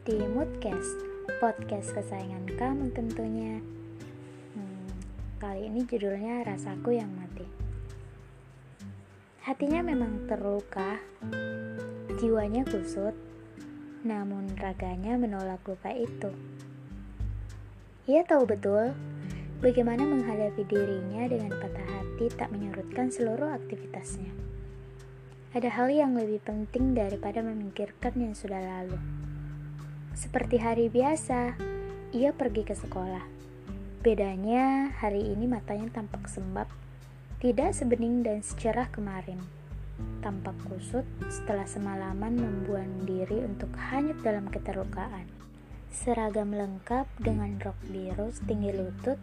Podcast, podcast kesayangan kamu tentunya. Hmm, kali ini judulnya Rasaku yang Mati. Hatinya memang terluka, jiwanya kusut, namun raganya menolak luka itu. Ia tahu betul bagaimana menghadapi dirinya dengan patah hati tak menyurutkan seluruh aktivitasnya. Ada hal yang lebih penting daripada memikirkan yang sudah lalu. Seperti hari biasa, ia pergi ke sekolah. Bedanya, hari ini matanya tampak sembab, tidak sebening dan secerah kemarin. Tampak kusut setelah semalaman membuang diri untuk hanyut dalam keterlukaan. Seragam lengkap dengan rok biru setinggi lutut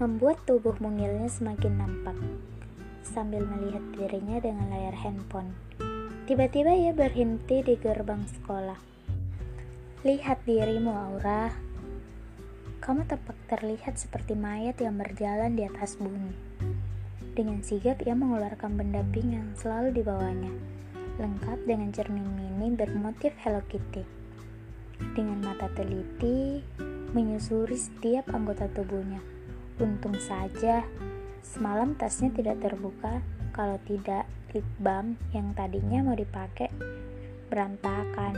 membuat tubuh mungilnya semakin nampak sambil melihat dirinya dengan layar handphone. Tiba-tiba ia berhenti di gerbang sekolah. Lihat dirimu, Aura. Kamu tampak terlihat seperti mayat yang berjalan di atas bumi. Dengan sigap ia mengeluarkan benda pink yang selalu dibawanya, lengkap dengan cermin mini bermotif Hello Kitty. Dengan mata teliti, menyusuri setiap anggota tubuhnya. Untung saja Semalam tasnya tidak terbuka, kalau tidak lip balm yang tadinya mau dipakai berantakan.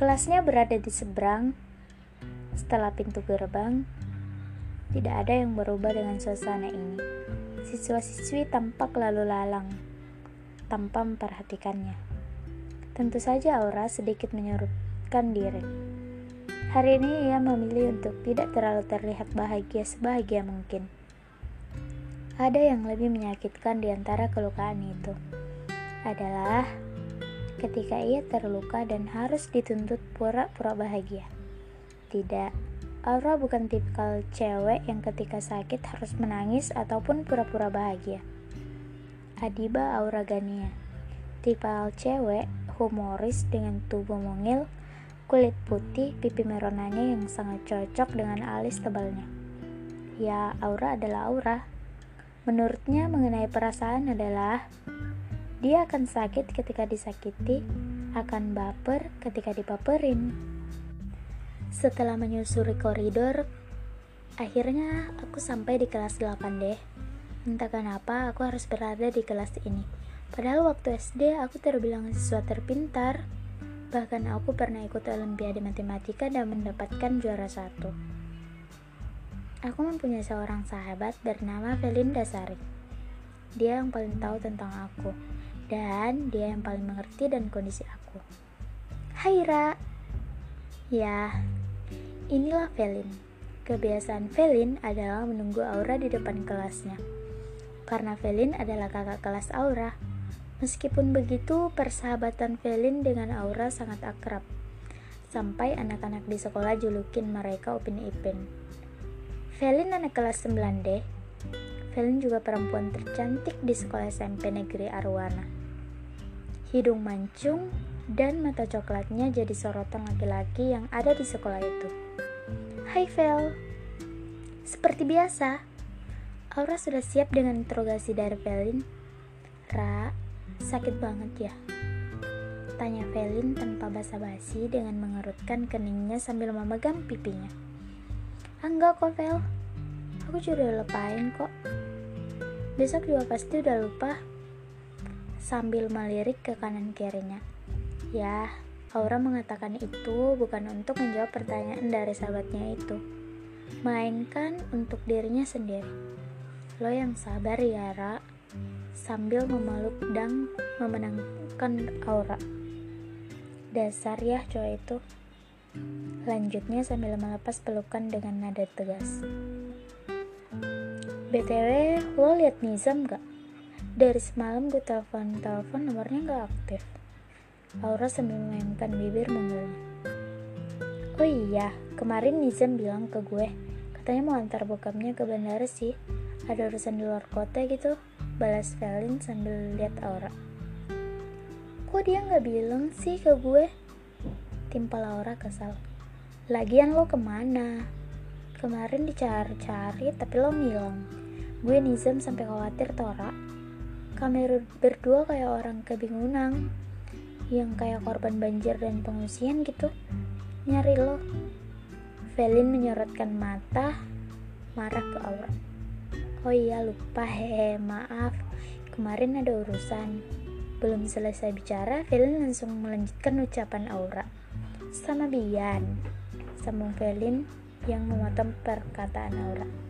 Kelasnya berada di seberang. Setelah pintu gerbang, tidak ada yang berubah dengan suasana ini. Siswa-siswi tampak lalu lalang, tanpa memperhatikannya. Tentu saja Aura sedikit menyurutkan diri. Hari ini ia memilih untuk tidak terlalu terlihat bahagia sebahagia mungkin. Ada yang lebih menyakitkan di antara kelukaan itu. Adalah ketika ia terluka dan harus dituntut pura-pura bahagia. Tidak, Aura bukan tipikal cewek yang ketika sakit harus menangis ataupun pura-pura bahagia. Adiba Aura Gania, tipikal cewek humoris dengan tubuh mungil kulit putih, pipi meronanya yang sangat cocok dengan alis tebalnya. Ya, aura adalah aura. Menurutnya mengenai perasaan adalah dia akan sakit ketika disakiti, akan baper ketika dipaperin. Setelah menyusuri koridor, akhirnya aku sampai di kelas 8 deh. Entah kenapa aku harus berada di kelas ini. Padahal waktu SD aku terbilang siswa terpintar. Bahkan aku pernah ikut olimpiade matematika dan mendapatkan juara satu. Aku mempunyai seorang sahabat bernama Felinda Sari. Dia yang paling tahu tentang aku, dan dia yang paling mengerti dan kondisi aku. Hai Ra! Ya, inilah Felin. Kebiasaan Felin adalah menunggu Aura di depan kelasnya. Karena Felin adalah kakak kelas Aura, Meskipun begitu, persahabatan Felin dengan Aura sangat akrab. Sampai anak-anak di sekolah julukin mereka Upin Ipin. Felin anak kelas 9D. Felin juga perempuan tercantik di sekolah SMP Negeri Arwana. Hidung mancung dan mata coklatnya jadi sorotan laki-laki yang ada di sekolah itu. Hai Fel. Seperti biasa, Aura sudah siap dengan interogasi dari Felin. Ra, Sakit banget ya? Tanya Felin tanpa basa-basi dengan mengerutkan keningnya sambil memegang pipinya. Enggak kok, Vel. Aku juga udah lupain kok. Besok juga pasti udah lupa. Sambil melirik ke kanan kirinya. Ya, Aura mengatakan itu bukan untuk menjawab pertanyaan dari sahabatnya itu, melainkan untuk dirinya sendiri. Lo yang sabar ya, Ra sambil memeluk dan memenangkan aura. Dasar ya cowok itu. Lanjutnya sambil melepas pelukan dengan nada tegas. BTW, lo liat Nizam gak? Dari semalam gue telepon-telepon nomornya gak aktif. Aura sambil memainkan bibir mengelnya. Oh iya, kemarin Nizam bilang ke gue, katanya mau antar bokapnya ke bandara sih. Ada urusan di luar kota gitu balas Felin sambil lihat Aura. Kok dia nggak bilang sih ke gue? Timpal Aura kesal. Lagian lo ke mana? Kemarin dicari-cari tapi lo ngilang. Gue Nizam sampai khawatir Tora. Kami berdua kayak orang kebingungan. yang kayak korban banjir dan pengungsian gitu. Nyari lo. Velin menyorotkan mata marah ke Aura. Oh iya lupa hehe maaf. Kemarin ada urusan. Belum selesai bicara Velin langsung melanjutkan ucapan Aura. Sama Bian. Sambung Velin yang memotong perkataan Aura